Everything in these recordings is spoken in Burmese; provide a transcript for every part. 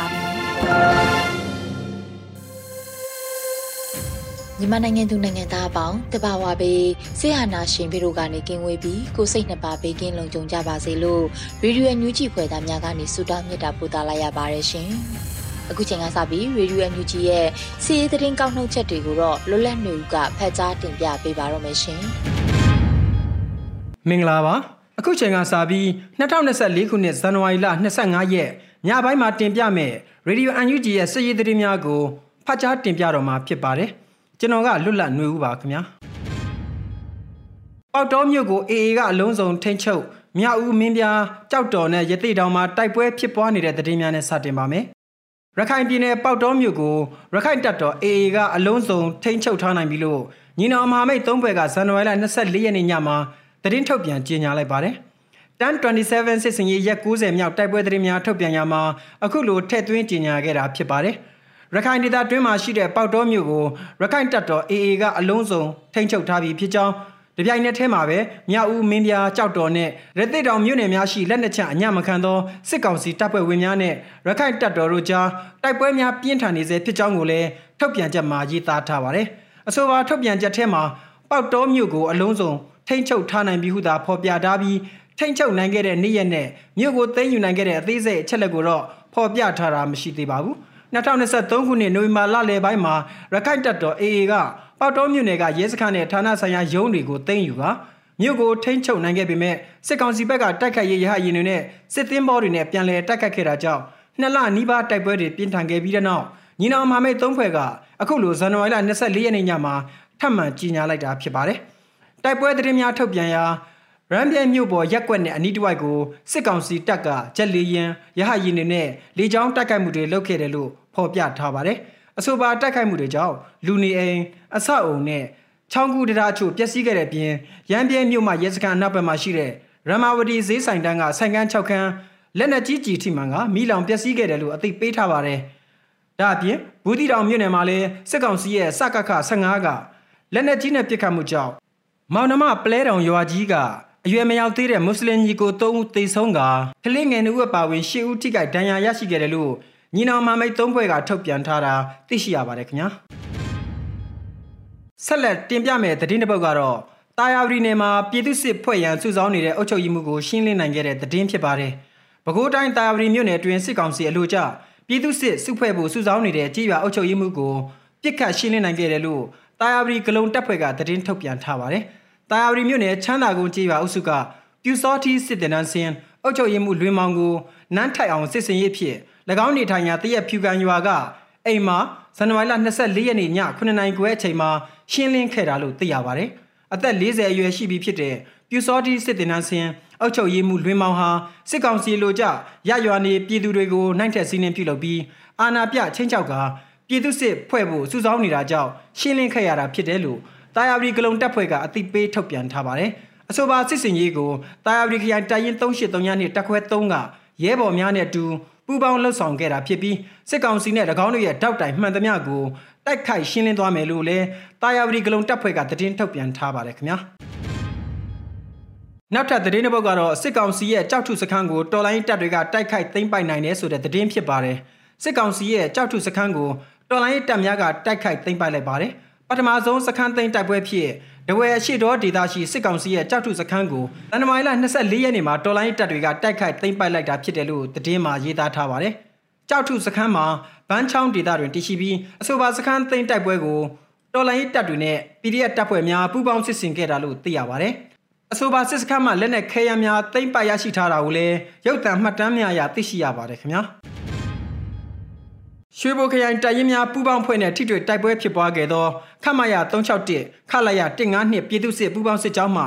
ါပြီ မြန်မာနိုင်ငံသူနိုင်ငံသားအပေါင်းတဘာဝပေးဆေးဟာနာရှင်ပြည်တို့ကနေကင်းဝေးပြီးကိုစိတ်နှစ်ပါးဘေးကင်းလုံခြုံကြပါစေလို့ရေဒီယိုအန်ယူဂျီဖွယ်သားများကနေဆုတောင်းမြတ်တာပို့သလာရပါတယ်ရှင်။အခုချိန်ကစပြီးရေဒီယိုအန်ယူဂျီရဲ့စီးရီးသတင်းကောက်နှုတ်ချက်တွေကိုတော့လွတ်လပ်နေဦးကဖတ်ကြားတင်ပြပေးပါတော့မယ်ရှင်။မင်္ဂလာပါ။အခုချိန်ကစပြီး2024ခုနှစ်ဇန်နဝါရီလ25ရက်ညပိုင်းမှာတင်ပြမယ် ရေဒီယိုအန်ယူဂျီရဲ့စည်ရည်သတင်းများကိုဖတ်ကြားတင်ပြတော့မှာဖြစ်ပါတယ်။ကျွန်တော်ကလွတ်လပ်နေဦးပါခင်ဗျာ။ပေါတော်မြို့ကို AA ကအလုံးစုံထိန်းချုပ်မြောက်ဦးမင်းပြားကြောက်တော်နဲ့ရတိတောင်မှာတိုက်ပွဲဖြစ်ပွားနေတဲ့သတင်းများနဲ့စတင်ပါမယ်။ရခိုင်ပြည်နယ်ပေါတော်မြို့ကိုရခိုင်တပ်တော် AA ကအလုံးစုံထိန်းချုပ်ထားနိုင်ပြီလို့ညီနောင်မဟာမိတ်သုံးဘွဲကဇန်နဝါရီလ24ရက်နေ့ညမှာသတင်းထုတ်ပြန်ကြေညာလိုက်ပါတယ်။ တန်27စစ်စင်ရေးရက်90မြောက်တိုက်ပွဲသတင်းများထုတ်ပြန်ရမှာအခုလိုထည့်သွင်းကြေညာခဲ့တာဖြစ်ပါတယ်။ရခိုင်ဒေသတွင်းမှာရှိတဲ့ပေါတောမြို့ကိုရခိုင်တပ်တော် AA ကအလုံးစုံထိန်းချုပ်ထားပြီးဖြစ်ကြောင်းတပြိုင်နက်တည်းမှာပဲမြောက်ဦးမင်းပြားကြောက်တော်နဲ့ရသိတောင်မြို့နယ်များရှိလက်နက်ချအညမခံသောစစ်ကောင်စီတပ်ဖွဲ့ဝင်များနဲ့ရခိုင်တပ်တော်တို့ကြားတိုက်ပွဲများပြင်းထန်နေစေဖြစ်ကြောင်းကိုလည်းထုတ်ပြန်ချက်မှာရေးသားထားပါတယ်။အဆိုပါထုတ်ပြန်ချက်ထဲမှာပေါတောမြို့ကိုအလုံးစုံထိန်းချုပ်ထားနိုင်ပြီးဟုသာဖော်ပြထားပြီး ထိမ့်ချုပ်နိုင်ခဲ့တဲ့နေ့ရက်နဲ့မြို့ကိုသိမ်းယူနိုင်ခဲ့တဲ့အသေးစိတ်အချက်လက်ကိုတော့ဖော်ပြထားတာမရှိသေးပါဘူး2023ခုနှစ်နိုဝင်ဘာလလယ်ပိုင်းမှာရခိုင်တပ်တော် AA ကပေါတောမြို့နယ်ကရဲစခန်းနဲ့ဌာနဆိုင်ရာရုံးတွေကိုသိမ်းယူကမြို့ကိုထိမ့်ချုပ်နိုင်ခဲ့ပေမဲ့စစ်ကောင်စီဘက်ကတိုက်ခိုက်ရေးရဟရင်တွေနဲ့စစ်သင်းဘောတွေနဲ့ပြန်လည်တိုက်ခိုက်ခဲ့တာကြောင့်နှစ်လနီးပါးတိုက်ပွဲတွေပြင်းထန်ခဲ့ပြီးတဲ့နောက်ညီနောင်မမိတ်သုံးဖွဲ့ကအခုလိုဇန်နဝါရီလ24ရက်နေ့ညမှာထပ်မံကြီးညာလိုက်တာဖြစ်ပါတယ်။တိုက်ပွဲသတင်းများထုတ်ပြန်ရာ ရန်ပြဲမြို့ပေါ်ရက်ကွက်နဲ့အနီးတစ်ဝိုက်ကိုစစ်ကောင်စီတပ်ကဂျက်လီယန်ရဟရင်တွေနဲ့လေကြောင်းတိုက်ခိုက်မှုတွေလုပ်ခဲ့တယ်လို့ဖော်ပြထားပါတယ်။အဆိုပါတိုက်ခိုက်မှုတွေကြောင့်လူနေအိမ်အဆောက်အုံနဲ့ချောင်းကူတရာချို့ပျက်စီးခဲ့တဲ့ပြင်ရန်ပြဲမြို့မှာရဲစခန်းအနောက်ဘက်မှာရှိတဲ့ရမဝတီဈေးဆိုင်တန်းကဆိုင်ကန်း6ခန်းလက်နက်ကြီးကြီးထိမှန်ကမိလောင်ပျက်စီးခဲ့တယ်လို့အသိပေးထားပါတယ်။ဒါအပြင်ဘူးတီတောင်မြို့နယ်မှာလည်းစစ်ကောင်စီရဲ့စကခ15ကလက်နက်ကြီးနဲ့ပစ်ခတ်မှုကြောင့်မောင်နှမပလဲတောင်ရွာကြီးက အရွယ်မရောက်သေးတဲ့မွတ်စလင်ညီကို၃ဦးသေဆုံးကကလေးငယ်2ဦးအပါအဝင်10ဦးထိခိုက်ဒဏ်ရာရရှိခဲ့တယ်လို့ညီနောင်မမိတ်၃ဖွဲ့ကထုတ်ပြန်ထားတာသိရှိရပါတယ်ခင်ဗျာဆက်လက်တင်ပြမယ့်သတင်းတစ်ပုဒ်ကတော့တာယာဝတီနယ်မှာပြည်သူစစ်ဖွဲ့ရန်စုဆောင်းနေတဲ့အုပ်ချုပ်ရေးမှုကိုရှင်းလင်းနိုင်ခဲ့တဲ့သတင်းဖြစ်ပါတယ်။ပဲခူးတိုင်းတာယာဝတီမြို့နယ်အတွင်းစစ်ကောင်စီအလို့ကျပြည်သူစစ်စုဖွဲ့ဖို့စုဆောင်းနေတဲ့ကြေးရွာအုပ်ချုပ်ရေးမှုကိုပြစ်ခတ်ရှင်းလင်းနိုင်ခဲ့တယ်လို့တာယာဝတီဂလုံတပ်ဖွဲ့ကသတင်းထုတ်ပြန်ထားပါတယ်။ တာယာဝတီမြို့နယ်ချမ်းသာကုန်းကြေးရွာအုပ်စုကပြူစောတီစစ်တင်နန်းစင်အုပ်ချုပ်ရေးမှုလွင်မောင်ကိုနန်းထိုက်အောင်စစ်စင်ရေးဖြစ်၎င်းနေထိုင်ရာတရက်ဖြူကန်ရွာကအိမ်မှာဇန်နဝါရီလ24ရက်နေ့ည9နာရီခွဲအချိန်မှာရှင်းလင်းခဲ့တာလို့သိရပါတယ်။အသက်40အရွယ်ရှိပြီဖြစ်တဲ့ပြူစောတီစစ်တင်နန်းစင်အုပ်ချုပ်ရေးမှုလွင်မောင်ဟာစစ်ကောင်စီလိုကြရရွာနေပြည်သူတွေကိုနိုင်ထက်စီးနှင်းပြုလုပ်ပြီးအာဏာပြချင်းချောက်ကပြည်သူစစ်ဖွဲ့ဖို့စုဆောင်းနေတာကြောင့်ရှင်းလင်းခဲ့ရတာဖြစ်တယ်လို့ တာယာဝတီဂလုံတပ်ဖွဲ့ကအသိပေးထုတ်ပြန်ထားပါတယ်။အဆိုပါစစ်စင်ရေးကိုတာယာဝတီခရိုင်တိုင်ရင်383ညနှစ်တက်ခွဲ3ကရဲဘော်များနဲ့အတူပူးပေါင်းလှုပ်ဆောင်ခဲ့တာဖြစ်ပြီးစစ်ကောင်စီနဲ့၎င်းတို့ရဲ့တောက်တိုင်မှန်သမျှကိုတိုက်ခိုက်ရှင်းလင်းသွားမယ်လို့လည်းတာယာဝတီဂလုံတပ်ဖွဲ့ကသတင်းထုတ်ပြန်ထားပါတယ်ခင်ဗျာ။နောက်ထပ်သတင်းတစ်ပုဒ်ကတော့စစ်ကောင်စီရဲ့ကြောက်ထုစခန်းကိုတော်လိုင်းတပ်တွေကတိုက်ခိုက်သိမ်းပိုက်နိုင်တယ်ဆိုတဲ့သတင်းဖြစ်ပါတယ်။စစ်ကောင်စီရဲ့ကြောက်ထုစခန်းကိုတော်လိုင်းတပ်များကတိုက်ခိုက်သိမ်းပိုက်လိုက်ပါတယ်။ ပထမဆုံးစခန်းသိမ်းတိုက်ပွဲဖြစ်ဒဝဲအရှိတော်ဒေသရှိစစ်ကောင်စီရဲ့ကြောက်ထုစခန်းကိုတန်တမိုင်လ24ရက်နေ့မှာတော်လိုင်းတပ်တွေကတိုက်ခိုက်သိမ်းပိုက်လိုက်တာဖြစ်တယ်လို့သတင်းမှာရေးသားထားပါတယ်။ကြောက်ထုစခန်းမှာဗန်းချောင်းဒေသတွင်တည်ရှိပြီးအဆိုပါစခန်းသိမ်းတိုက်ပွဲကိုတော်လိုင်းတပ်တွေနဲ့ PDF တပ်ဖွဲ့များပူးပေါင်းစစ်ဆင်ခဲ့တာလို့သိရပါတယ်။အဆိုပါစစ်စခန်းမှာလက်နက်ခဲယမ်းများသိမ်းပိုက်ရရှိထားတာကိုလည်းရုပ်သံမှတ်တမ်းများအရသိရှိရပါတယ်ခင်ဗျာ။ ရွှေဘိုခရိုင်တိုက်ရင်များပူးပေါင်းဖွဲ့နဲ့ထိတွေ့တိုက်ပွဲဖြစ်ပွားခဲ့သောခမရ361ခလာရ152ပြည်သူ့စစ်ပူးပေါင်းစစ်ကြောင်းမှ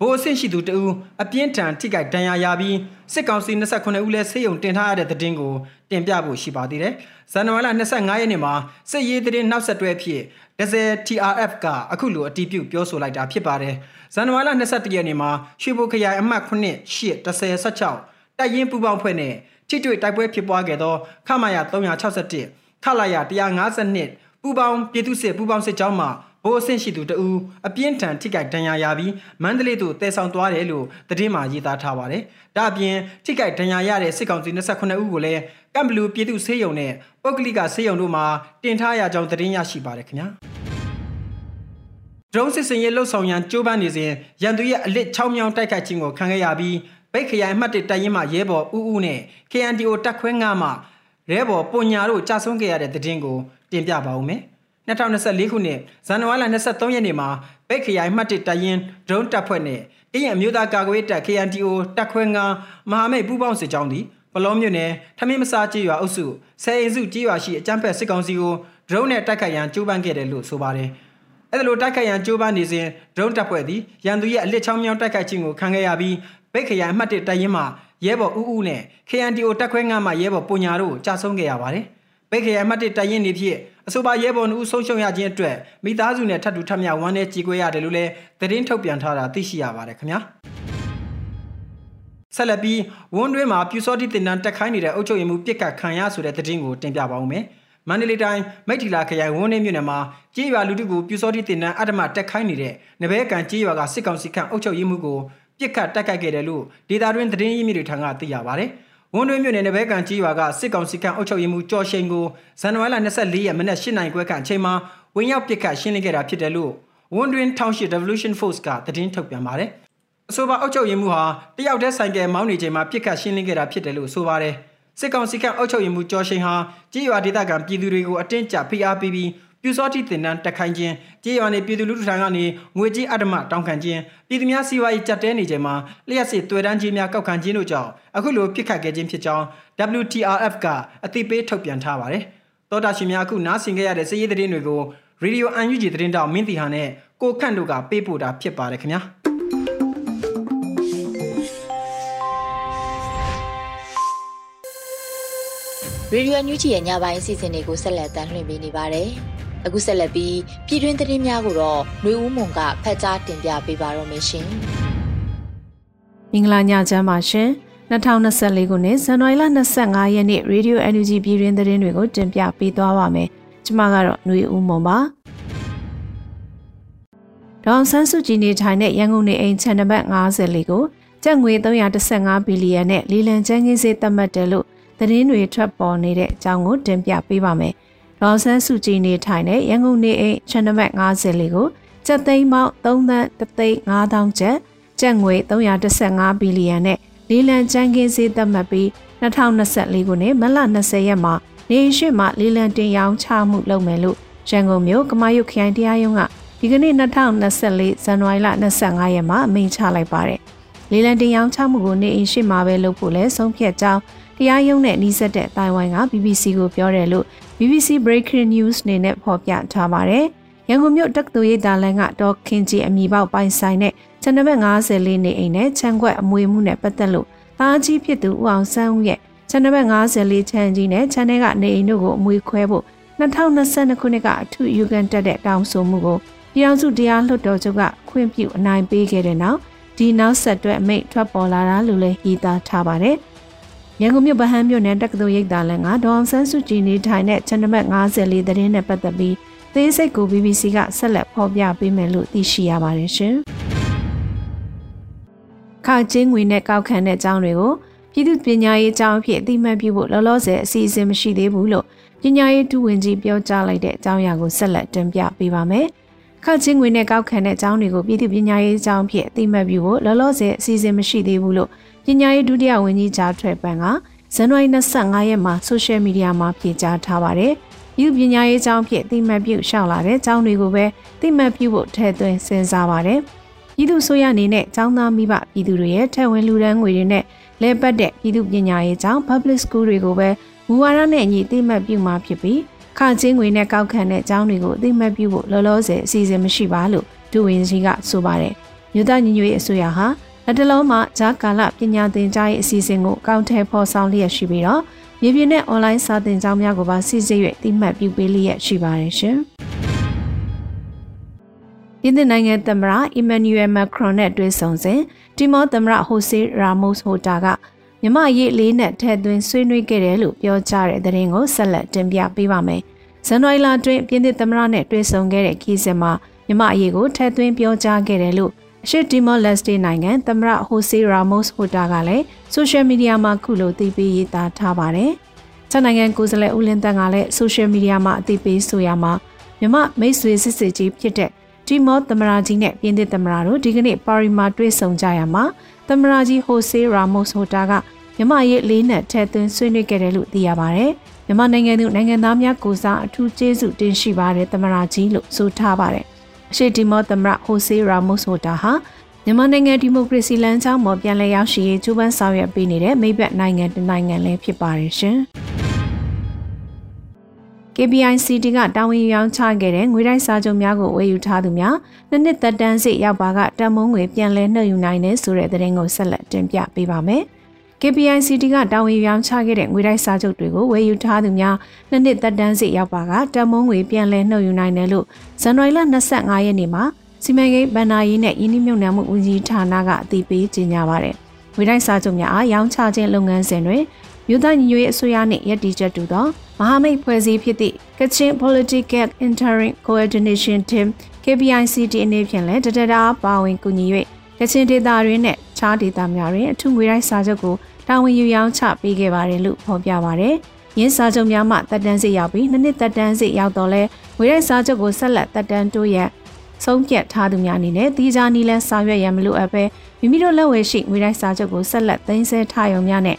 ဘိုးအဆင့်ရှိသူတဦးအပြင်းထန်ထိခိုက်ဒဏ်ရာရပြီးစစ်ကောင်စီ29ဦးလဲဆေးရုံတင်ထားရတဲ့သတင်းကိုတင်ပြဖို့ရှိပါသေးတယ်။ဇန်နဝါရီလ25ရက်နေ့မှာစစ်ရေးသတင်းနောက်ဆက်တွဲဖြစ်ဒဇယ် TRF ကအခုလိုအတည်ပြုပြောဆိုလိုက်တာဖြစ်ပါတယ်။ဇန်နဝါရီလ22ရက်နေ့မှာရွှေဘိုခရိုင်အမှတ်9 8 1016တိုက်ရင်ပူပေါင်းဖွဲ့နဲ့ ထိတွေ့တိုက်ပွဲဖြစ်ပွားခဲ့သောခမာယာ361ခလာယာ152ပူပေါင်းပြည်သူ့စစ်ပူပေါင်းစစ်ကြောင်းမှဘိုးအဆင့်ရှိသူတဦးအပြင်းထန်ထိခိုက်ဒဏ်ရာရပြီးမန္တလေးသို့တည်ဆောင်သွားတယ်လို့သတင်းမှာရေးသားထားပါတယ်။ဒါအပြင်ထိခိုက်ဒဏ်ရာရတဲ့စစ်ကောင်စီ29ဦးကိုလည်းကမ်ဘလူပြည်သူ့ဆေးရုံနဲ့ပုဂ္ဂလိကဆေးရုံတို့မှာတင်ထားရကြောင်းသတင်းရရှိပါတယ်ခင်ဗျာ။ဒရုန်းစစ်စင်ရေးလှုပ်ဆောင်ရန်ကြိုးပမ်းနေစဉ်ရန်သူရဲ့အလစ်6မြောင်းတိုက်ခိုက်ခြင်းကိုခံခဲ့ရပြီး ဗိတ်ခရိုင်အမှတ်1တိုက်ရင်မှရဲဘော်ဦးဦးနဲ့ KNDO တက်ခွဲ9မှရဲဘော်ပွန်ညာတို့ကြာဆုံးခဲ့ရတဲ့သတင်းကိုတင်ပြပါဦးမယ်။2024ခုနှစ်ဇန်နဝါရီလ23ရက်နေ့မှာဗိတ်ခရိုင်မှတ်1တပ်ရင်းဒရုန်းတပ်ဖွဲ့နဲ့ကရင်အမျိုးသားကာကွယ်တပ် KNTO တပ်ခွဲ9မဟာမိတ်ပူးပေါင်းစစ်ကြောင်းသည်ပလောမြို့နယ်ထမင်းမစားကြေးရွာအုပ်စုဆယ်အိမ်စုကြေးရွာရှိအကြမ်းဖက်စစ်ကောင်စီကိုဒရုန်းနဲ့တိုက်ခိုက်ရန်ကြိုးပမ်းခဲ့တယ်လို့ဆိုပါတယ်။အဲ့ဒါလိုတိုက်ခိုက်ရန်ကြိုးပမ်းနေစဉ်ဒရုန်းတပ်ဖွဲ့သည်ရန်သူရဲ့အလစ်ချောင်းမြောင်းတိုက်ခိုက်ခြင်းကိုခံခဲ့ရပြီး ဗိတ်ခရိုင်မှတ်1တပ်ရင်းမှရဲဘော်ဦးဦးနဲ့ KNTO တပ်ခွဲ9မှရဲဘော်ပုံညာတို့ကြာဆုံးခဲ့ရပါတယ်။ဗိတ်ခရိုင်မှတ်1တပ်ရင်းနေဖြင့်အဆိုပါရဲဘော်နှုတ်ဆုံးရှုံးရခြင်းအတွက်မိသားစုနဲ့ထပ်တူထပ်မြဝမ်းနဲ့ကြေကွဲရတယ်လို့လည်းသတင်းထုတ်ပြန်ထားတာသိရှိရပါတယ်ခင်ဗျာဆက်လက်ပြီးဝန်းတွင်းမှာပြူစောတိတင်တန်းတက်ခိုင်းနေတဲ့အုပ်ချုပ်ရေးမှုပြစ်ကတ်ခံရဆိုတဲ့သတင်းကိုတင်ပြပါဦးမယ်မန္တလေးတိုင်းမိထီလာခရိုင်ဝန်းနေမြို့နယ်မှာကြေးရွာလူထုကိုပြူစောတိတင်တန်းအတ္တမတက်ခိုင်းနေတဲ့နဘဲကန်ကြေးရွာကစစ်ကောင်စီခန့်အုပ်ချုပ်ရေးမှုကို ပြစ်ကတ်တက်ခိုက်ခဲ့တယ်လို့ဒေတာတွင်သတင်းရင်းမြစ်တွေထံကသိရပါတယ်။ဝန်တွင်းမြို့နယ်နယ်ဘဲကန်ကြီးရွာကစစ်ကောင်စီကအုပ်ချုပ်ရေးမှူးကျော်ရှိန်ကိုဇန်နဝါရီလ24ရက်မနက်8နိုင်ခွဲခန့်အချိန်မှာဝင်ရောက်ပစ်ခတ်ရှင်းလင်းခဲ့တာဖြစ်တယ်လို့ဝန်တွင်း Township Revolution Force ကသတင်းထုတ်ပြန်ပါတယ်။အဆိုပါအုပ်ချုပ်ရေးမှူးဟာတယောက်တည်းဆိုင်ကယ်မောင်းနေချိန်မှာပစ်ခတ်ရှင်းလင်းခဲ့တာဖြစ်တယ်လို့ဆိုပါတယ်။စစ်ကောင်စီကအုပ်ချုပ်ရေးမှူးကျော်ရှိန်ဟာကြီးရွာဒေသခံပြည်သူတွေကိုအတင်းကျပ်ဖိအားပေးပြီး ပြူစောတိတင်တန်းတက်ခိုင်းခြင်းကြေးရွာနေပြည်သူလူထုထံကနေငွေကြေးအဓမ္မတောင်းခံခြင်းပြည်သူများစီးပွားရေးကြက်တဲနေချိန်မှာလျှက်စစ်တွေ့တန်းကြီးများကောက်ခံခြင်းတို့ကြောင့်အခုလိုပြစ်ခတ်ခဲ့ခြင်းဖြစ်ကြောင်း WTRF ကအသိပေးထုတ်ပြန်ထားပါတယ်။သောတာရှင်များအခုနားဆင်ခဲ့ရတဲ့စည်ရေးသတင်းတွေကို Radio UNG သတင်းတောက်မင်းတီဟာနဲ့ကိုခန့်တို့ကပေးပို့တာဖြစ်ပါတယ်ခင်ဗျာ။ရေဒီယိုညူချီရဲ့ညပိုင်းအစီအစဉ်တွေကိုဆက်လက်တင်ပြနေပါတယ်။ အခုဆက်လက်ပြီးပြည်တွင်းသတင်းများကိုတော့ຫນွေဦးမွန်ကဖတ်ကြားတင်ပြပေးပါတော့မရှင်။မင်္ဂလာညချမ်းပါရှင်။2024ခုနှစ်ဇန်နဝါရီလ25ရက်နေ့ရေဒီယို NUG ပြည်တွင်းသတင်းတွေကိုတင်ပြပေးသွားပါမယ်။ကျွန်မကတော့ຫນွေဦးမွန်ပါ။ဒေါန်ဆန်းစုကြည်နေထိုင်တဲ့ရန်ကုန်နေအိမ်ချန်နံပါတ်54ကိုကျပ်ငွေ315ဘီလီယံနဲ့လီလံချမ်းကင်းစေးသတ်မှတ်တယ်လို့သတင်းတွေထွက်ပေါ်နေတဲ့အကြောင်းကိုတင်ပြပေးပါမယ်။ ဒေါ်ဆန်းစုကြည်နေထိုင်တဲ့ရန်ကုန်နေအိမ်ချန်နံပါတ်50လေးကိုကျပ်သိန်းပေါင်း3သန်း3သိန်း5000ကျပ်ကျပ်ငွေ315ဘီလီယံနဲ့လေးလံကျန်းကင်းစေးသတ်မှတ်ပြီး2024ခုနှစ်မလ20ရက်မှာနေရှိမှလေးလံတင်ရောင်းချမှုလုပ်မယ်လို့ရန်ကုန်မြို့ကမာရွတ်ခရိုင်တရားရုံးကဒီကနေ့2024ဇန်နဝါရီလ25ရက်မှာအမိန့်ချလိုက်ပါတယ်။လေးလံတင်ရောင်းချမှုကိုနေအိမ်ရှိမှာပဲလုပ်ဖို့လဲဆုံးဖြတ်ကြောင်းတရားရုံးနဲ့နှီးစပ်တဲ့တိုင်ဝမ်က BBC ကိုပြောတယ်လို့ BBC Breaking News နေနဲ့ဖော်ပြထားပါတယ်။ရန်ကုန်မြို့တက္ကသိုလ်ရိပ်သာလန်ကဒေါ်ခင်ကြီးအမိပေါက်ပိုင်ဆိုင်တဲ့ချန်နံပါတ်50လေးနေအိမ်နဲ့ချမ်းခွက်အမွေမှုနဲ့ပတ်သက်လို့သားကြီးဖြစ်သူဦးအောင်ဆန်းဦးရဲ့ချန်နံပါတ်50လေးချမ်းကြီးနဲ့ချန်နယ်ကနေအိမ်တို့ကိုအမွေခွဲဖို့2022ခုနှစ်ကအထူးယူကန်တက်တဲ့တောင်းဆိုမှုကိုပြည်အောင်စုတရားလွှတ်တော်ချုပ်ကခွင့်ပြုအနိုင်ပေးခဲ့တဲ့နောက်ဒီနောက်ဆက်တွဲအမိန့်ထွက်ပေါ်လာတာလို့လည်းရေးသားထားပါတယ်။ ရန်ကုန်မြို့ဗဟန်းမြို့နယ်တက္ကသိုလ်ရိပ်သာလန်ကဒေါအောင်ဆန်းစုကြည်နေထိုင်တဲ့ချန်နံပါတ်54သတင်းနဲ့ပတ်သက်ပြီးသေးစိတ်ကို BBC ကဆက်လက်ဖော်ပြပေးမယ်လို့သိရှိရပါတယ်ရှင်။ခောက်ချင်းငွေနဲ့ကောက်ခံတဲ့အကြောင်းတွေကိုပြည်သူပညာရေးအကြောင်းအဖြစ်အသိမှတ်ပြုဖို့လောလောဆယ်အစီအစဉ်မရှိသေးဘူးလို့ပညာရေးဒုဝန်ကြီးပြောကြားလိုက်တဲ့အကြောင်းအရာကိုဆက်လက်တင်ပြပေးပါမယ်။ခောက်ချင်းငွေနဲ့ကောက်ခံတဲ့အကြောင်းတွေကိုပြည်သူပညာရေးအကြောင်းအဖြစ်အသိမှတ်ပြုဖို့လောလောဆယ်အစီအစဉ်မရှိသေးဘူးလို့ ပညာရေးဒုတိယဝန်ကြီးဂျာထွဲပန်ကဇန်နဝါရီ25ရက်မှာဆိုရှယ်မီဒီယာမှာပြေကြားထားပါတယ်။ယူပညာရေးအကြောင်းဖြစ်တိမှတ်ပြုရှောက်လာတဲ့အကြောင်းတွေကိုပဲတိမှတ်ပြုဖို့ထည့်သွင်းစဉ်းစားပါတယ်။ပြည်သူဆိုရအနေနဲ့ចောင်းသားမိဘပြည်သူတွေရဲ့ထက်ဝင်လူဒန်းငွေတွေနဲ့လဲပတ်တဲ့ပြည်သူပညာရေးအကြောင်း public school တွေကိုပဲမူဝါဒနဲ့အညီတိမှတ်ပြုမှာဖြစ်ပြီးခချင်းငွေနဲ့ကောက်ခံတဲ့အကြောင်းတွေကိုအသိမှတ်ပြုဖို့လောလောဆယ်အစီအစဉ်မရှိပါလို့ဒူဝင်ကြီးကဆိုပါတယ်။မြို့သားညီညွတ်ရေးအစိုးရဟာ လက်တလုံးမှာဂျာကာလပညာသင်ကြားရေးအစီအစဉ်ကိုအကောင့်ထဲပေါ်ဆောင်လျက်ရှိပြီးတော့မြေပြင်နဲ့ online စာသင်ကျောင်းများကိုပါစစ်စစ်၍တိမှတ်ပြုပေးလျက်ရှိပါတယ်ရှင်။ပြည်내နိုင်ငံသမ္မတအီမန်နျူရယ်မက်ခရွန်နဲ့တွေ့ဆုံစဉ်တီမောသမ္မတဟိုဆေးရာမို့စ်ဟိုတာကမြမရေးလေးနဲ့ထည့်သွင်းဆွေးနွေးခဲ့တယ်လို့ပြောကြားတဲ့သတင်းကိုဆက်လက်တင်ပြပေးပါမယ်။ဇန်နဝါရီလအတွင်းပြည်내သမ္မတနဲ့တွေ့ဆုံခဲ့တဲ့ခီးစဉ်မှာမြမအရေးကိုထည့်သွင်းပြောကြားခဲ့တယ်လို့ အရှေ့တီမောလက်စတေနိုင်ငံသမ္မတဟိုဆေရာမို့စ်ဟိုတာကလည်းဆိုရှယ်မီဒီယာမှာခုလိုသိပေးရေးသားထားပါတယ်။ချက်နိုင်ငံကိုယ်စားလှယ်ဦးလင်းတန်ကလည်းဆိုရှယ်မီဒီယာမှာအသိပေးဆိုရမှာမြမမိတ်ဆွေစစ်စစ်ကြီးဖြစ်တဲ့တီမောသမ္မတကြီးနဲ့ပြည်သစ်သမ္မတတို့ဒီကနေ့ပါရီမာတွေ့ဆုံကြရမှာသမ္မတကြီးဟိုဆေရာမို့စ်ဟိုတာကမြမရဲ့လေးနက်ထဲသွင်းဆွေးနွေးခဲ့တယ်လို့သိရပါတယ်။မြမနိုင်ငံသူနိုင်ငံသားများကိုစားအထူးကျေးဇူးတင်ရှိပါတယ်သမ္မတကြီးလို့ဆိုထားပါတယ်။ အရှိတီမောသမ္မတဟိုဆေးရာမို့ဆိုတာဟာမြန်မာနိုင်ငံဒီမိုကရေစီလမ်းကြောင်းပေါ်ပြန်လည်ရောက်ရှိရေးကြိုးပမ်းဆောင်ရွက်ပေးနေတဲ့မိဘနိုင်ငံတနိုင်ငံလည်းဖြစ်ပါတယ်ရှင်။ KPICT ကတာဝန်ယူအောင်ချခဲ့တဲ့ငွေတိုက်စာချုပ်များကိုဝယ်ယူထားသူများနှစ်နှစ်သက်တမ်းစစ်ရောက်ပါကတန်မိုးငွေပြန်လည်နှုတ်ယူနိုင်တယ်ဆိုတဲ့သတင်းကိုဆက်လက်တင်ပြပေးပါမယ်။ KPICT ကတာဝန်ယူအောင်ချခဲ့တဲ့ငွေတိုက်စာချုပ်တွေကိုဝယ်ယူထားသူများနှစ်နှစ်သက်တမ်းစစ်ရောက်ပါကတန်မိုးငွေပြန်လည်နှုတ်ယူနိုင်တယ်လို့ဇန်နဝါရီလ25ရက်နေ့မှာစီမံကိန်းဗန်နာရေးနဲ့ယင်းနှိမ့်မြုံနယ်မှုဦးစီးဌာနကအသိပေးကြေညာပါတယ်။ငွေတိုက်စာချုပ်များအားရောင်းချခြင်းလုပ်ငန်းစဉ်တွင်မြို့သားညီညွတ်ရေးအစိုးရနှင့်ရည်တည်ချက်တူသောမဟာမိတ်ဖွဲ့စည်းဖြစ်သည့် Kachin Political Interim Coordination Team KPICT အနေဖြင့်လည်းတတတာပါဝင်ကူညီ၍ ကချင်ဒေသတွင်နဲ့ခြားဒေသများတွင်အထူးငွေတိုက်စာချုပ်ကိုတာဝန်ယူရောင်းချပေးခဲ့ပါတယ်လို့ဖော်ပြပါတယ်။ရင်းစာချုပ်များမှတက်တန်းစီရောက်ပြီးနှစ်နှစ်တက်တန်းစီရောက်တော့လဲငွေတိုက်စာချုပ်ကိုဆက်လက်တက်တန်းတိုးရန်ဆုံးဖြတ်ထားသူများအနေနဲ့တီးခြားနီးလန်းဆောင်ရွက်ရန်မလိုအပ်ပဲမိမိတို့လက်ဝယ်ရှိငွေတိုက်စာချုပ်ကိုဆက်လက်သိမ်းဆည်းထားရုံများနဲ့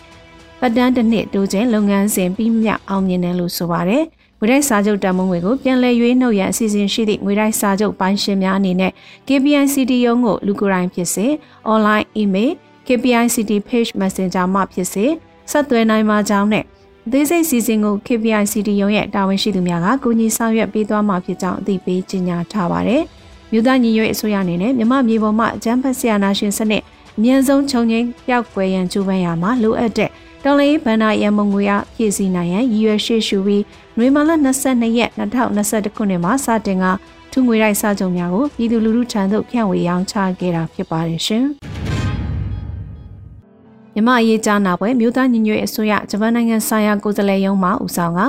ပတ်တန်းတစ်နှစ်တိုးခြင်းလုပ်ငန်းစဉ်ပြီးမြအောင်မြင်တယ်လို့ဆိုပါတယ်။ ငွေတိုက်စာချုပ်တန်မုံငွေကိုပြန်လည်ရွေးနှုတ်ရန်အစီအစဉ်ရှိသည့်ငွေတိုက်စာချုပ်ပိုင်းရှင်များအနေနဲ့ KPICT ရုံးကိုလူကိုယ်တိုင်ဖြစ်စေ online email KPICT page messenger မှဖြစ်စေဆက်သွယ်နိုင်မှာကြောင်းနဲ့အသေးစိတ်စီစဉ်ကို KPICT ရုံးရဲ့တာဝန်ရှိသူများကကူညီဆောင်ရွက်ပေးသွားမှာဖြစ်ကြောင်းအသိပေးကြေညာထားပါတယ်။မြို့သားညီညွတ်ရေးအစိုးရအနေနဲ့မြမမြေပေါ်မှာအကြမ်းဖက်ဆရာနာရှင်စနစ်အမြန်ဆုံးခြုံငိမ့်ပျောက်ကွယ်ရန်ကြိုးပမ်းရမှာလိုအပ်တဲ့တော်လေးဗန္နာရမုံငွေအားပြည့်စည်နိုင်ရန်ရည်ရွယ်ရှိရှုပြီး နွေမာလ22ရက်2021ခုနှစ်မှာစတင်ကထူငွေရိုက်စာချုပ်များကိုပြည်သူလူထုထံသို့ဖြန့်ဝေရောင်းချခဲ့တာဖြစ်ပါတယ်ရှင်။မြမအရေးကြားနာပွဲမြို့သားညီညွတ်အစိုးရဂျပန်နိုင်ငံဆိုင်ရာကိုယ်စားလှယ်ရုံးမှဦးဆောင်က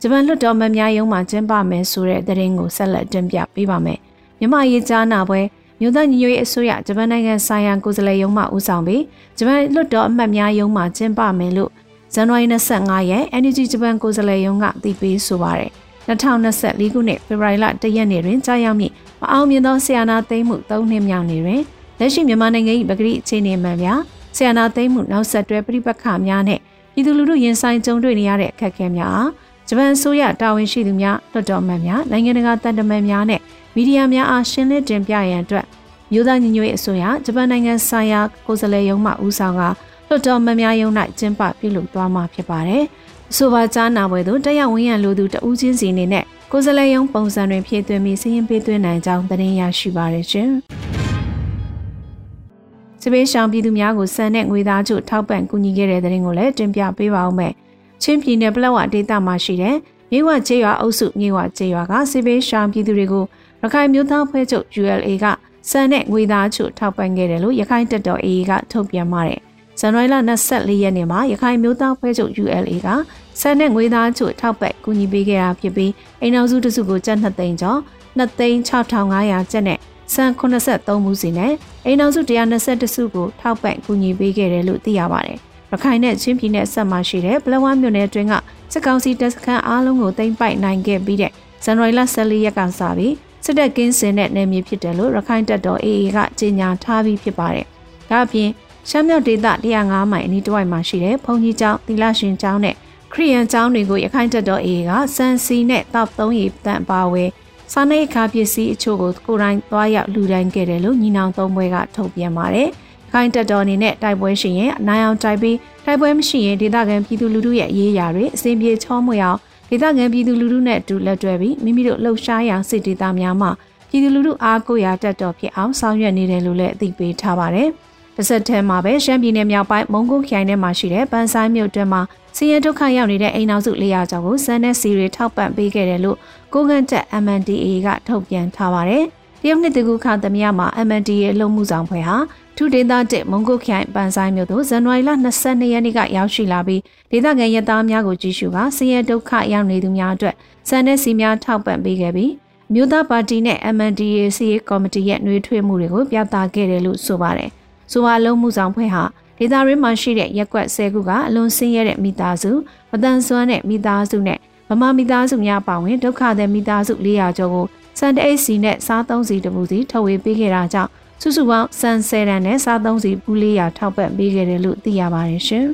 ဂျပန်လွှတ်တော်မများရုံးမှကျင်းပမယ်ဆိုတဲ့သတင်းကိုဆက်လက်တင်ပြပေးပါမယ်။မြမအရေးကြားနာပွဲမြို့သားညီညွတ်ရေးအစိုးရဂျပန်နိုင်ငံဆိုင်ရာကိုယ်စားလှယ်ရုံးမှဦးဆောင်ပြီးဂျပန်လွှတ်တော်အမတ်များရုံးမှကျင်းပမယ်လို့ ဇန်နဝါရီ25ရက် NUG ဂျပန်ကိုယ်စားလှယ်ရုံးကသိပေးဆိုပါရယ်2024ခုနှစ်ဖေဖော်ဝါရီလ1ရက်နေ့တွင်ကြာရောက်မည့်မအောင်မြင်သောဆီယနာသိမ်းမှု3နှစ်မြောက်နေ့တွင်လက်ရှိမြန်မာနိုင်ငံ၏ပဂရိအခြေအနေမှန်များဆီယနာသိမ်းမှုနောက်ဆက်တွဲပြိပက္ခများနဲ့ပြည်သူလူထုရင်ဆိုင်ကြုံတွေ့နေရတဲ့အခက်အခဲများအားဂျပန်အစိုးရတာဝန်ရှိသူများလွှတ်တော်မှန်များနိုင်ငံတကာတန်တမန်များနဲ့မီဒီယာများအားရှင်းလင်းတင်ပြရန်အတွက်မြို့သားညီညွတ်ရေးအစိုးရဂျပန်နိုင်ငံဆိုင်ရာကိုယ်စားလှယ်ရုံးမှဦးဆောင်က လွှတ်တော်မှန်များရုံး၌ကျင်းပပြုလုပ်သွားမှာဖြစ်ပါတယ်။အဆိုပါကြားနာပွဲသို့တက်ရောက်ဝင်ရန်လိုသူတဦးချင်းစီအနေနဲ့ကိုယ်စားလှယ်ရုံးပုံစံတွင်ဖြည့်သွင်းပြီးစီရင်ပေးသွင်းနိုင်ကြောင်းသတင်းရရှိပါရရှင်။စပေးရှောင်ပြည်သူများကိုစံနဲ့ငွေသားချို့ထောက်ပံ့ကူညီခဲ့တဲ့တဲ့ရင်ကိုလည်းတင်ပြပေးပါဦးမယ်။ချင်းပြည်နယ်ပလက်ဝဒေသမှာရှိတဲ့မြေဝကျေးရွာအုပ်စုမြေဝကျေးရွာကစပေးရှောင်ပြည်သူတွေကိုရခိုင်မျိုးသားဖွဲ့ချုပ် ULA ကစံနဲ့ငွေသားချို့ထောက်ပံ့ခဲ့တယ်လို့ရခိုင်တပ်တော် AA ကထုတ်ပြန်ပါတယ်။ဇ န်နဝါရီလ24ရက်နေ့မှာရခိုင်မျိုးသားဖွဲ့ချုပ် ULA ကစံနဲ့ငွေသားချို့ထောက်ပံ့ကူညီပေးခဲ့တာဖြစ်ပြီးအိမ်အောင်စုတစုကိုကျပ်2သိန်းကျော်2သိန်း6500ကျပ်နဲ့စံ83မှုစီနဲ့အိမ်အောင်စု120စုကိုထောက်ပံ့ကူညီပေးခဲ့တယ်လို့သိရပါတယ်။ရခိုင်နဲ့ချင်းပြည်နယ်ဆက်မှာရှိတဲ့ပလဝါမြို့နယ်အတွင်းကစစ်ကောင်စီတပ်စခန်းအားလုံးကိုသိမ်းပိုက်နိုင်ခဲ့ပြီးတဲ့ဇန်နဝါရီလ14ရက်ကစပြီးစစ်တပ်ကင်းစင်တဲ့နယ်မြေဖြစ်တယ်လို့ရခိုင်တပ်တော် AA ကကြေညာထားပြီးဖြစ်ပါတယ်။ဒါ့အပြင် ရှမ်းမြောက်ဒေသ105မိုင်အနီးတစ်ဝိုက်မှာရှိတဲ့ဘုံကြီးကျောင်းသီလရှင်ကျောင်းနဲ့ခရီးယန်ကျောင်းတွေကိုရခိုင်တပ်တော် AA ကစန်စီနဲ့တောက်သုံးရီတန်ပါဝဲစားနပ်ခါပစ္စည်းအချို့ကိုကိုယ်တိုင်သွားရောက်လူတိုင်းခဲ့တယ်လို့ညီနောင်သုံးဘွဲကထုတ်ပြန်ပါတယ်။ခိုင်တပ်တော်အနေနဲ့တိုက်ပွဲရှိရင်အနိုင်အောင်တိုက်ပြီးတိုက်ပွဲမရှိရင်ဒေသခံပြည်သူလူထုရဲ့အရေးအရာတွေအစဉ်ပြေချောမွေအောင်ဒေသခံပြည်သူလူထုနဲ့အတူလက်တွဲပြီးမိမိတို့လှုပ်ရှားရန်စစ်ဒေသများမှာပြည်သူလူထုအားကိုးရာတက်တော်ဖြစ်အောင်ဆောင်ရွက်နေတယ်လို့လည်းအသိပေးထားပါတယ်။ တစ်ဆက်တည်းမှာပဲရှမ်းပြည်နယ်မြောက်ပိုင်းမုံကိုခိုင်ထဲမှာရှိတဲ့ပန်းဆိုင်မြို့တွင်မှာစီရင်ဒုက္ခရောက်နေတဲ့အိမ်နောက်စု400ကျော်ကိုစန်းနဲ့စီရီထောက်ပံ့ပေးခဲ့တယ်လို့ကိုကန့်တက် MNDA ကထုတ်ပြန်ထားပါတယ်။တရုတ်နှစ်တကူခသမယမှာ MNDA လုံမှုဆောင်ဖွဲ့ဟာထူဒေသတက်မုံကုတ်ခိုင်ပန်ဆိုင်မြို့သို့ဇန်နဝါရီလ22ရက်နေ့ကရောက်ရှိလာပြီးဒေသခံရဲသားများကိုကြည့်ရှုကစီရဲဒုက္ခရောက်နေသူများအတွက်စံတဲ့စီများထောက်ပံ့ပေးခဲ့ပြီးမြို့သားပါတီနဲ့ MNDA စီရေးကော်မတီရဲ့နှွေးထွေးမှုတွေကိုပြသခဲ့တယ်လို့ဆိုပါတယ်။ ဆိုပါလုံးမှုဆောင်ဖွဲ့ဟာဒေသရင်းမှာရှိတဲ့ရက်ကွက်၁၀ခုကအလွန်ဆင်းရဲတဲ့မိသားစုမတန်ဆွမ်းတဲ့မိသားစုနဲ့ဗမာမိသားစုများပါဝင်ဒုက္ခတဲ့မိသားစု400ကျော်ကိုစံတအိတ်စီနဲ့စားသုံးစီတပူစီထုတ်ဝေပေးခဲ့တာကြောင့်စုစုပေါင်းစံဆယ်တန်နဲ့စားသုံးစီဘူး400ထောက်ပံ့ပေးခဲ့တယ်လို့သိရပါတယ်ရှင်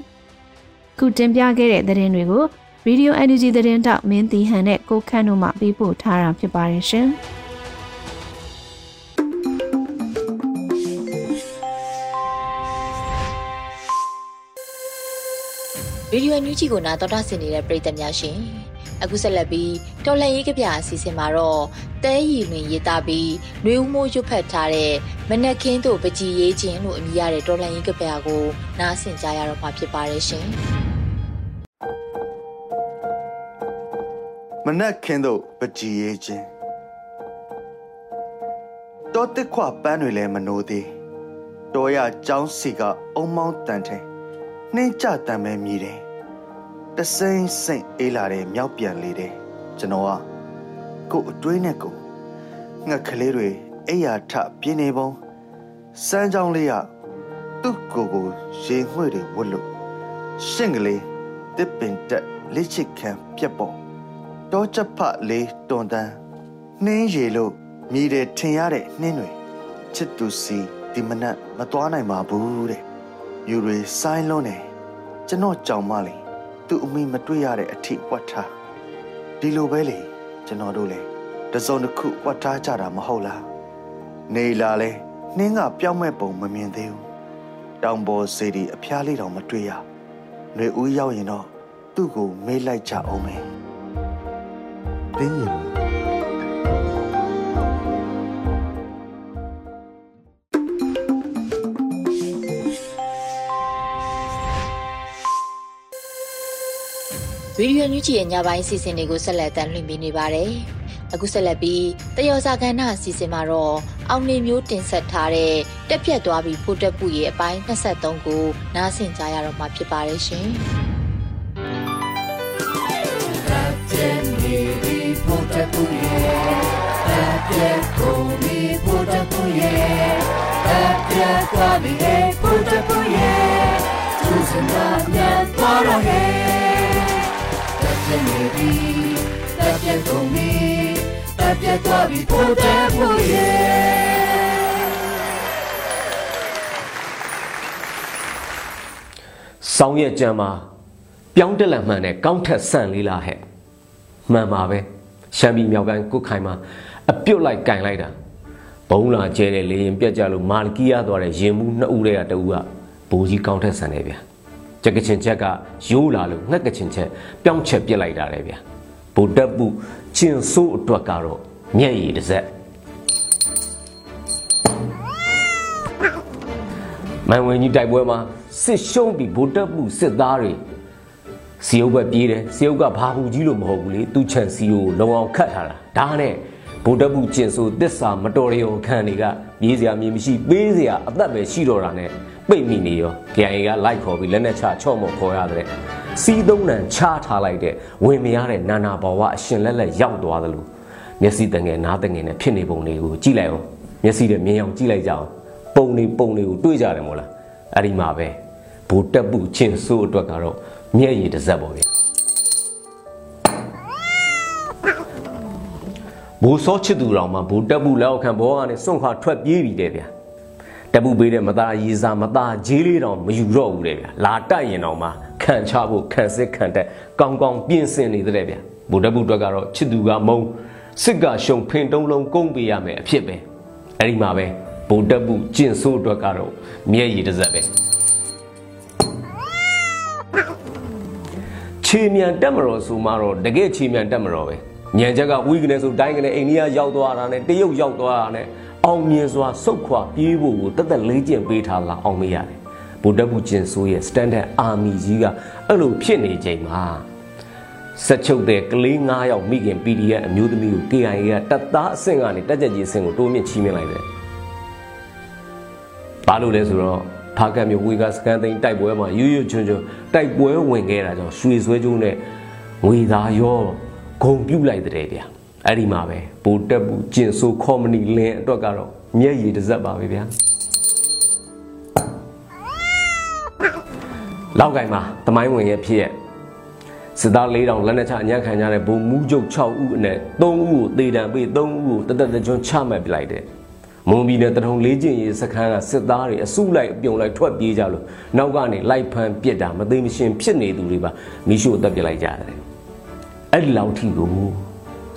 ။ခုတင်ပြခဲ့တဲ့သတင်းတွေကို Radio Energy သတင်းတောက်မင်းတီဟန်နဲ့ကိုခန့်တို့မှပေးပို့ထားတာဖြစ်ပါတယ်ရှင်။ ရေဒီယိုအန်ယူဂျီကိုနာတော်တာဆင်နေတဲ့ပရိသတ်များရှင်အခုဆက်လက်ပြီးတော်လှန်ရေးကဗျာအစီအစဉ်မှာတော့တဲရီလွင်ရေးသားပြီးနှွေဦးမိုးရွတ်ဖတ်ထားတဲ့မနက်ခင်းတို့ပကြည်ရေးခြင်းလို့အမည်ရတဲ့တော်လှန်ရေးကဗျာကိုနားဆင်ကြရတော့မှာဖြစ်ပါတယ်ရှင်မနက်ခင်းတို့ပကြည်ရေးခြင်းတောတစ်ခွပန်းတွေလည်းမနိုးသေးတောရကျောင်းစီကအုံမောင်းတန်ထဲ နှင်းကြတမ်းပဲမြည်တယ်တစိမ့်စိမ့်အေးလာတဲ့မြောက်ပြန်လေးတယ်ကျွန်တော်ကကို့အတွင်းနဲ့ကိုငှက်ကလေးတွေအိယာထပြင်းနေပုံစမ်းကြောင်းလေးကသူ့ကိုယ်ကိုရေငွေ့တွေဝတ်လို့ရှင့်ကလေးတစ်ပင်တက်လက်ချစ်ခံပြက်ပေါ်တောချက်ဖလေးတွန်တန်းနှင်းရေလို့မြည်တယ်ထင်ရတဲ့နှင်းတွေချစ်သူစီဒီမနက်မသွားနိုင်ပါဘူးတဲ့ယူတွေဆိုင်းလုံးနေ ကျွန်တော်ကြောင်မလေးသူ့အမိမတွေ့ရတဲ့အထိဝတ်ထားဒီလိုပဲလေကျွန်တော်တို့လေတစုံတစ်ခုဝတ်ထားကြတာမဟုတ်လားနေလာလဲနှင်းကပြောင်းမဲ့ပုံမမြင်သေးဘူးတောင်ပေါ်စေဒီအဖျားလေးတောင်မတွေ့ရຫນွေဦးရောက်ရင်တော့သူ့ကိုမေးလိုက်ကြအောင်မယ်တင်းရင် ရေဒီယိုညူချီရဲ့ညပိုင်းအစီအစဉ်တွေကိုဆက်လက်တင်လွှင့်ပေးနေပါတယ်။အခုဆက်လက်ပြီးတယောစာကဏ္ဍအစီအစဉ်မှာတော့အောင်နေမျိုးတင်ဆက်ထားတဲ့တက်ပြက်သွားပြီးဖိုးတက်ပူရဲ့အပိုင်း23ကိုနားဆင်ကြရတော့မှာဖြစ်ပါတယ်ရှင်။တက်ပြက်နေပြီးဖိုးတက်ပူရဲ့တက်ပြက်ကုန်ပြီးဖိုးတက်ပူရဲ့တက်ပြက်သွားပြီးဖိုးတက်ပူရဲ့သူစံနာမြန်သွားတော့ရဲ့ နေပြီတက်ပြတ်ကုန်ပြီတက်ပြတ်သွားပြီဖို့တဲ့ဖို့ရဲ့ဆောင်းရဲ့ကြံမှာပြောင်းတက်လန်မှန်နဲ့ကောင်းထက်ဆန့်လေးလားဟဲ့မှန်ပါပဲရှမ်းပြည်မြောက်ပိုင်းကုတ်ခိုင်မှာအပြုတ်လိုက်ကင်လိုက်တာဘုံလာကျဲတဲ့လေရင်ပြက်ကြလို့မာလကီယာသွားတဲ့ရင်မှုနှစ်ဦးတည်းကတဦးကဘိုးကြီးကောင်းထက်ဆန့်နေဗျာ ကြက်ကချင်ချက်ကရိုးလာလို့ငှက်ကချင်ချက်ပြောင်းချက်ပြစ်လိုက်တာလေဗျာဗုဒ္ဓပုကျင်ဆိုးအတွက်ကတော့မျက်ရည်တစ်စက်မန်ဝင်ကြီးတိုက်ပွဲမှာစစ်ရှုံးပြီးဗုဒ္ဓပုစစ်သားတွေစီအုပ်ပဲပြေးတယ်စီအုပ်ကဘာဘူးကြီးလို့မဟုတ်ဘူးလေသူချန်စီကိုလုံအောင်ခတ်ထားတာဒါနဲ့ဗုဒ္ဓပုကျင်ဆိုးတစ္ဆာမတော်ရရောခံတွေကပြေးစရာမြေမရှိပေးစရာအသက်ပဲရှိတော့တာနဲ့ ပိတ်မိနေရော KIA ကလိုက်ခေါ်ပြီးလက်နဲ့ချချော့မော့ခေါ်ရတဲ့စီးသုံးနံချထားလိုက်တဲ့ဝင်မရတဲ့နာနာဘဝအရှင်လက်လက်ရောက်သွားသလိုမျက်စိတငယ်နားတငယ်နဲ့ဖြစ်နေပုံတွေကိုကြည့်လိုက်အောင်မျက်စိနဲ့မြင်အောင်ကြည့်လိုက်ကြအောင်ပုံနေပုံတွေကိုတွေးကြတယ်မို့လားအဲ့ဒီမှာပဲဘူတက်ပုချင်းဆိုးအတွက်ကတော့မျက်ရည်တစ်စက်ပေါ့ဗျာဘူစောချစ်သူတော်မှာဘူတက်ပုလက်အောက်ခံဘောကနေစွန့်ခွာထွက်ပြေးပြီတဲ့ဗျာ တက်ပုပေးတဲ့မသားရေးစားမသားဂျေးလေးတောင်မယူတော့ဘူးတဲ့ဗျာလာတိုက်ရင်တောင်မှခံချဖို့ခံစစ်ခံတက်ကောင်းကောင်းပြင်ဆင်နေတဲ့ဗျာဗိုလ်တပ်ပုအတွက်ကတော့ချစ်သူကမုံစစ်ကရှုံဖင်တုံးလုံးကုန်းပေးရမယ်အဖြစ်ပဲအဲ့ဒီမှာပဲဗိုလ်တပ်ပုကျင့်ဆိုးအတွက်ကတော့မျက်ရည်တစ်စက်ပဲခြေမြန်တက်မတော်ဆိုမှတော့တကယ်ခြေမြန်တက်မတော်ပဲညံချက်ကဝီကနေဆိုတိုင်းကနေအိန္ဒိယရောက်သွားတာနဲ့တရုတ်ရောက်သွားတာနဲ့ အောင်မြင်စွာစုတ်ခွာပြေးဖို့ကိုတက်တက်လေးကျင့်ပေးထားလာအောင်မရတယ်ဗိုလ်တပ်ဘူးကျင်ဆိုးရဲ့ standard army ကြီးကအဲ့လိုဖြစ်နေချိန်မှာဆက်ချုပ်တဲ့ကလေး9ယောက်မိခင် PDF အမျိုးသမီးကို KIA ကတပ်သားအဆင့်ကနေတက်ကြကြီးအဆင့်ကိုတိုးမြင့်ချီးမြှင့်လိုက်တယ်ဘာလို့လဲဆိုတော့ဖားကတ်မျိုးဝေကစကန်သိန်းတိုက်ပွဲမှာရွရွချွန်းချွန်းတိုက်ပွဲဝင်ခဲ့တာကြောင့်ရွှေဆွဲကျိုးနဲ့ငွေသားရောဂုံပြုတ်လိုက်တဲ့ဗျာ အဲ့ဒီမှာပဲပိုတက်ဘူးကျင်ဆိုကော်မနီလင်းအတွက်ကတော့မျက်ရည်တစ်စက်ပါပဲဗျာလောက်ကင်မှာတမိုင်းဝင်ရဲ့ဖြစ်ရဲ့စစ်သား၄000လက်နက်ချအညံ့ခံကြတဲ့ဘုံမူးကျုပ်6ဦးအနက်3ဦးကိုတေတံပေး3ဦးကိုတသက်တကြွချမှတ်ပြလိုက်တယ်မွန်ပြည်နယ်တထုံလေးကျင်ရေးစခန်းကစစ်သားတွေအစုလိုက်အပြုံလိုက်ထွက်ပြေးကြလို့နောက်ကနေလိုက်ဖမ်းပစ်တာမသိမရှင်ဖြစ်နေသူတွေပါမိရှို့တက်ပြလိုက်ကြတယ်အဲ့ဒီလောက်ထိကို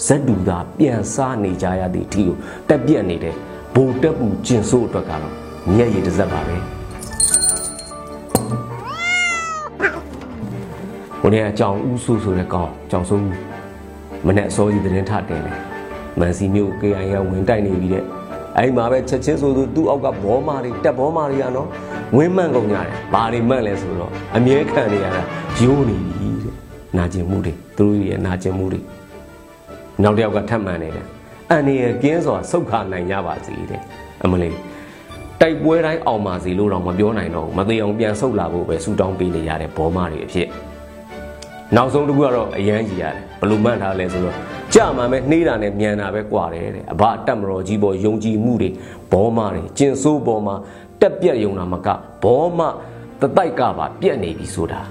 ဇက်တူသာပြန်စားနေကြရသည့်အထိကိုတက်ပြက်နေတဲ့ဘိုတက်ပူကျင်ဆိုးအတွက်ကတော့မျက်ရည်တစ်စက်ပါပဲဟိုနေ့အကြောင်ဦးဆိုးဆိုတဲ့ကောင်ကြောင်ဆိုးမနဲ့အစောကြီးသတင်းထတင်တယ်မန်စီမျိုး KIA ဝင်တိုက်နေပြီတဲ့အဲ့မှာပဲချက်ချင်းဆိုသူသူ့အောက်ကဘောမာတွေတက်ဘောမာတွေကနော်ဝင်းမှန်ကုန်ကြတယ်ဘာတွေမှန်လဲဆိုတော့အမြဲခံနေရတာဂျိုးနေပြီတဲ့နာကျင်မှုတွေသူတို့ရဲ့နာကျင်မှုတွေ နောက်တစ်ယောက်ကထပ်မှန်နေတယ်အန်နေရကင်းစွာဆုတ်ခနိုင်ကြပါစေတဲ့အမလေးတိုက်ပွဲတိုင်းအောင်ပါစေလို့တော့မပြောနိုင်တော့ဘူးမသေးအောင်ပြန်ဆုတ်လာဖို့ပဲဆူတောင်းပေးနေရတဲ့ဘောမာတွေအဖြစ်နောက်ဆုံးတစ်ခုကတော့အရန်ကြီးရတယ်ဘလို့မှတ်ထားလဲဆိုတော့ကြမှာပဲနှေးတာနဲ့မြန်တာပဲကွာတယ်တဲ့အဘတက်မတော်ကြီးပေါ်ယုံကြည်မှုတွေဘောမတွေကျင်ဆိုးပေါ်မှာတက်ပြက်ယုံတာမကဘောမတတိုက်ကပါပြက်နေပြီဆိုတာ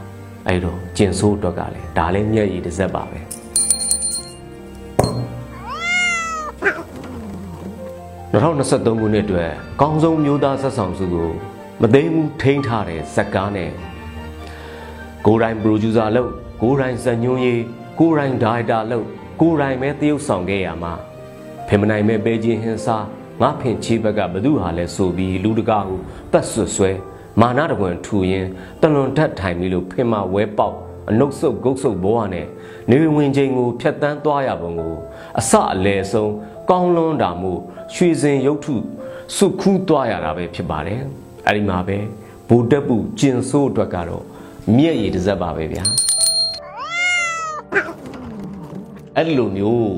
အဲ့တော့ကျင်ဆိုးအတွက်ကလည်းဒါလည်းမျက်ရည်တစ်စက်ပါပဲ 2023ခုနှစ်အတွက်ကောင်းဆုံးမျိုးသားဆက်ဆောင်စုကိုမသိမ်းမှုထိန်းထားတဲ့ဇက်ကားနဲ့ကိုရိုင်းပရိုဂျူဆာလို့ကိုရိုင်းဇညွန်းရေးကိုရိုင်းဒါရိုက်တာလို့ကိုရိုင်းပဲတရုပ်ဆောင်ခဲ့ရမှာဖေမနိုင်မဲ့ပဲချင်းဟင်းစားငါဖင်ချီဘက်ကဘသူဟာလဲဆိုပြီးလူတကာကိုပတ်ဆွဆွဲမာနတကွန်ထူရင်တလွန်ထက်ထိုင်ပြီးလို့ဖင်မဝဲပေါက်အနုတ်ဆုပ်ဂုတ်ဆုပ်ဘောဟာနဲ့နေဝင်ချိန်ကိုဖြတ်တန်းသွားရပုံကိုအစအလဲဆုံး ကောင်းလွန်းတာမှုရွှေစင်ရုပ်ထုစုခူးသွားရတာပဲဖြစ်ပါတယ်အဲ့ဒီမှာပဲဘူတက်ပူကျင်ဆိုးအတွက်ကတော့မြက်ရည်တစ်စက်ပါပဲဗျာအဲ့ဒီလိုမျိုး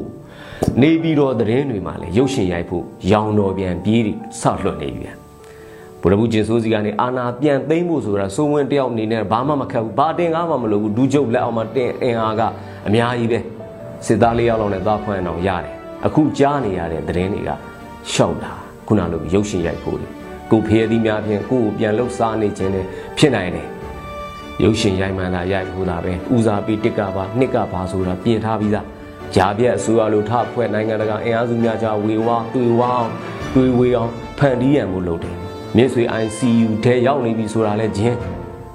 နေပြီးတော့သတင်းတွေမှာလည်းရုပ်ရှင်ရိုက်ဖို့ရောင်တော်ပြန်ပြေးတွေဆောက်လွှတ်နေပြီဗုဒ္ဓဘုကျင်စိုးစီကနေအာနာပြန်သိမ့်ဖို့ဆိုတာစိုးဝင်းတယောက်အနေနဲ့ဘာမှမခက်ဘူးဘာတင်ကားမှမလုပ်ဘူးဒူးကျုပ်လက်အောင်မှာတင်အင်အားကအများကြီးပဲစစ်သားလေးယောက်လောက်နဲ့သွားခွင့်အောင်ရတယ် အခုကြားနေရတဲ့သတင်းတွေကရှောက်တာခုနလိုရုပ်ရှင်ရိုက်ဖို့ကိုဖေးသီးများဖြင့်ကိုကိုပြန်လှုပ်ရှားနေခြင်းနဲ့ဖြစ်နိုင်တယ်ရုပ်ရှင်ရိုက်မှန်တာရိုက်ဖို့တာပဲဦးစားပေးတစ်ကပါနှစ်ကပါဆိုတာပြင်ထားပြီးသားဂျာပြက်အစိုးရလိုထဖွဲ့နိုင်ငံတကာအင်အားစုများကြားဝေဝါတွေ့ဝအောင်တွေ့ဝေအောင်ဖန်တီးရန်မှုလုပ်တယ်မြစ်ဆွေ ICU ထဲရောက်နေပြီဆိုတာလဲဂျင်း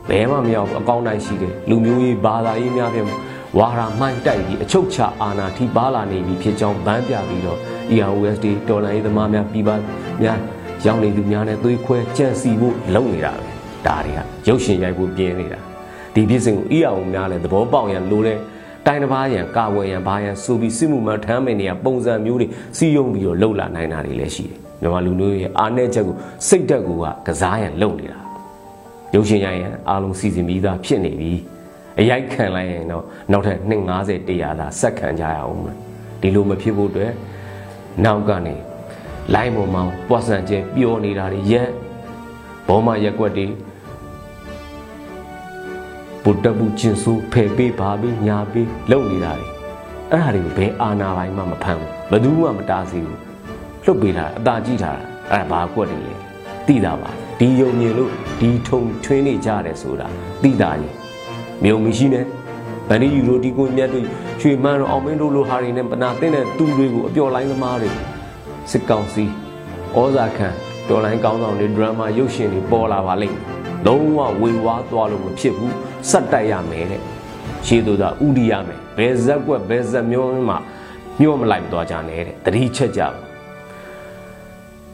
ဘယ်မှမရောက်အကောင်းတိုင်းရှိတယ်လူမျိုးရေးဘာသာရေးများဖြင့် ဝါရာမှိုင်းတိုက်ပြီးအချုပ်ချအာဏာထိပါလာနေပြီဖြစ်ကြောင်းဗန်းပြပြီးတော့ EROSD တော်လိုင်းရေးသမားများပြည်ပများရောက်နေသူများနဲ့သွေးခွဲကြံစီဖို့လုပ်နေတာပဲဒါတွေကရုပ်ရှင်ရိုက်ဖို့ပြင်နေတာဒီဖြစ်စဉ်ကို ERO များလည်းသဘောပေါက်ရန်လိုတဲ့တိုင်းတစ်ပါးရန်ကာဝယ်ရန်ဘာရန်ဆိုပြီးစစ်မှုမှထမ်းမင်တွေကပုံစံမျိုးတွေစီယုံပြီးတော့လှုပ်လာနိုင်တာတွေလည်းရှိတယ်မြန်မာလူမျိုးရဲ့အားနည်းချက်ကိုစိတ်ဓာတ်ကိုကကစားရန်လုပ်နေတာရုပ်ရှင်ရရင်အားလုံးစီစဉ်ပြီးသားဖြစ်နေပြီ အရိုက်ခံလိုက်ရင်တော့နောက်ထပ်250 100သာဆက်ခံကြရအောင်ဒီလိုမဖြစ်ဖို့အတွက်နောက်ကနေလိုင်းပေါ်မှာပွားဆန်ကျဲပြောနေတာတွေရက်ဘောမရက်ွက်တွေဗုဒ္ဓဘုကျင်စုဖယ်ပေးပါပြီးညာပေးလုပ်နေတာတွေအဲ့ဒါတွေကိုဘယ်အာနာပိုင်းမှမဖမ်းဘူးဘယ်သူမှမတားဆီးဘူးလှုပ်ပေးတာအသာကြည့်တာအဲ့ဒါဘာကွက်တွေလဲသိတာပါဒီယုံမြင်လို့ဒီထုံထွင်းနေကြတယ်ဆိုတာသိတာကြီး မြုံမရှိနဲ့ဗန်ဒီယူရိုဒီကိုမြတ်တို့ရွှေမန်းတို့အောင်မင်းတို့လိုဟာတွေနဲ့ပနာတင်းတဲ့သူတွေကိုအပျော်လိုင်းသမားတွေစစ်ကောင်စီဩဇာခံတော်လိုင်းကောင်းဆောင်တွေဒရမာရုပ်ရှင်တွေပေါ်လာပါလိမ့်လုံးဝဝေဝါးသွားလို့မဖြစ်ဘူးစက်တိုက်ရမယ်တဲ့ရှေးသူသာဥဒီရမယ်ဘယ်ဇက်ကွက်ဘယ်ဇက်မျိုးမှညှို့မလိုက်သွားကြနဲ့တဲ့တတိချက်ကြပါ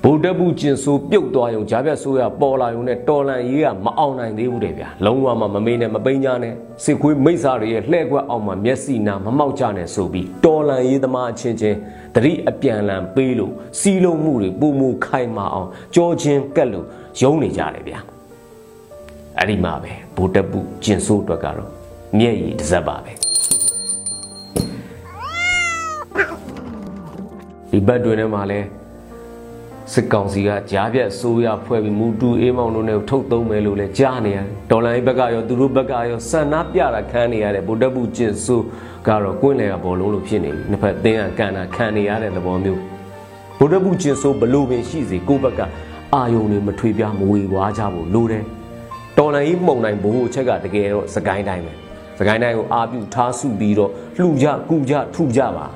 ဗုဒ္ဓဘုကျင်ဆိုးပြုတ်သွားရုံဂျာပြတ်ဆိုးရပေါ်လာရုံနဲ့တော်လန်ရေးကမအောင်နိုင်သေးဘူးတဲ့ဗျာလုံးဝမမမေးနဲ့မပိန်းကြနဲ့စစ်ခွေးမိစ္ဆာတွေရဲ့လှဲ့ကွက်အောင်မှာမျက်စိနာမမောက်ကြနဲ့ဆိုပြီးတော်လန်ရေးသမားအချင်းချင်းတတိအပြန်လန်ပေးလို့စီးလုံးမှုတွေပုံမူခိုင်မာအောင်ကြောချင်းကက်လို့ယုံနေကြတယ်ဗျာအဲ့ဒီမှာပဲဗုဒ္ဓဘုကျင်ဆိုးအတွက်ကတော့မျက်ရည်တစ်စက်ပါပဲဒီဘက်တွင်ထဲမှာလဲ စစ်ကောင်စီကကြားပြတ်ဆိုးရဖွဲ့ပြီးမူတူအေးမောင်တို့နဲ့ထုတ်သုံးမယ်လို့လဲကြားနေရတယ်ဒေါ်လာဘက်ကရောသူတို့ဘက်ကရောစံနာပြတာခန်းနေရတဲ့ဗုဒ္ဓဘုကျင်ဆိုးကတော့ကွင်းလေကဘောလုံးလိုဖြစ်နေပြီနှစ်ဖက်သင်းကကန်တာခံနေရတဲ့သဘောမျိုးဗုဒ္ဓဘုကျင်ဆိုးဘလို့ပင်ရှိစေကိုယ့်ဘက်ကအာယုံတွေမထွေပြားမဝေဝါးကြဖို့လိုတယ်တော်လိုင်းကြီးမှုံနိုင်ဘိုးချက်ကတကယ်တော့စကိုင်းတိုင်းပဲစကိုင်းတိုင်းကိုအာပြုထားစုပြီးတော့လှူကြကူကြထုကြပါ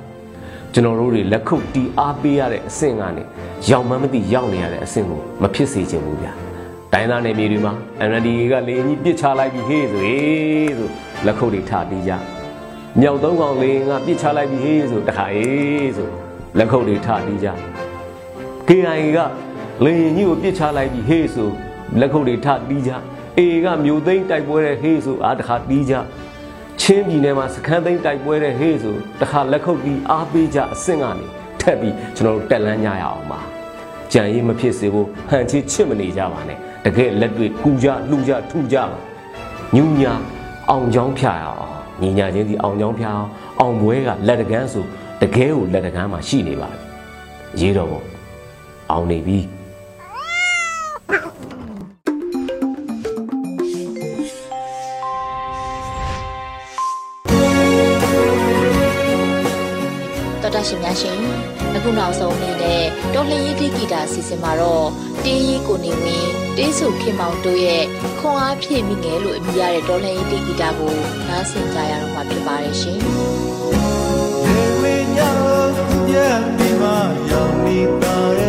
ကျွန်တော်တို့တွေလက်ခုပ်တီးအားပေးရတဲ့အဆင့်ကနေရောက်မှမသိရောက်နေရတဲ့အဆင့်ကိုမဖြစ်စေချင်ဘူးဗျာတိုင်းသားနယ်မြေတွေမှာ NLD ကလေအကြီးပစ်ချလိုက်ပြီးဟေးဆိုဟေးဆိုလက်ခုပ်တွေထပြီးကြမြောက်သုံးကောင်လေငါပစ်ချလိုက်ပြီးဟေးဆိုတခါဟေးဆိုလက်ခုပ်တွေထပြီးကြ KIA ကလေရင်ကြီးကိုပစ်ချလိုက်ပြီးဟေးဆိုလက်ခုပ်တွေထပြီးကြအေကမြို့သိမ်းတိုက်ပွဲတဲ့ဟေးဆိုအားတခါပြီးကြ ချင်းပြည်နယ်မှာစခန်းသိမ်းတိုက်ပွဲတဲ့ဟေးဆိုတခါလက်ခုပ်ပြီးအားပေးကြအဆင့်ကနေထက်ပြီးကျွန်တော်တို့တက်လန်းကြရအောင်ပါကြံရေးမဖြစ်စေဖို့ဟန်ချစ်ချစ်မနေကြပါနဲ့တကယ်လက်တွေ့ကူကြလှူကြထူကြပါညူညာအောင်ချောင်းဖြာရအောင်ညီညာချင်းဒီအောင်ချောင်းဖြာအောင်အောင်ပွဲကလက်တကန်းဆိုတကယ်ကိုလက်တကန်းမှာရှိနေပါပြီရေးတော့ပေါ့အောင်နေပြီ ခုနောက်ဆုံးအနေနဲ့တော်လှန်ရေးတိဂီတာအစီအစဉ်မှာတော့တင်းရီကိုနေဝင်းတင်းစုခင်မောင်တို့ရဲ့ခွန်အားဖြည့်မိငယ်လို့အမည်ရတဲ့တော်လှန်ရေးတိဂီတာကိုနားဆင်ကြရတော့မှာဖြစ်ပါတယ်ရှင်နေဝိညာဉ်ကိုပြန်ပြီးမှရောက်နေတာရဲ့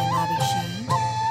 င်ပါပြီရှင်။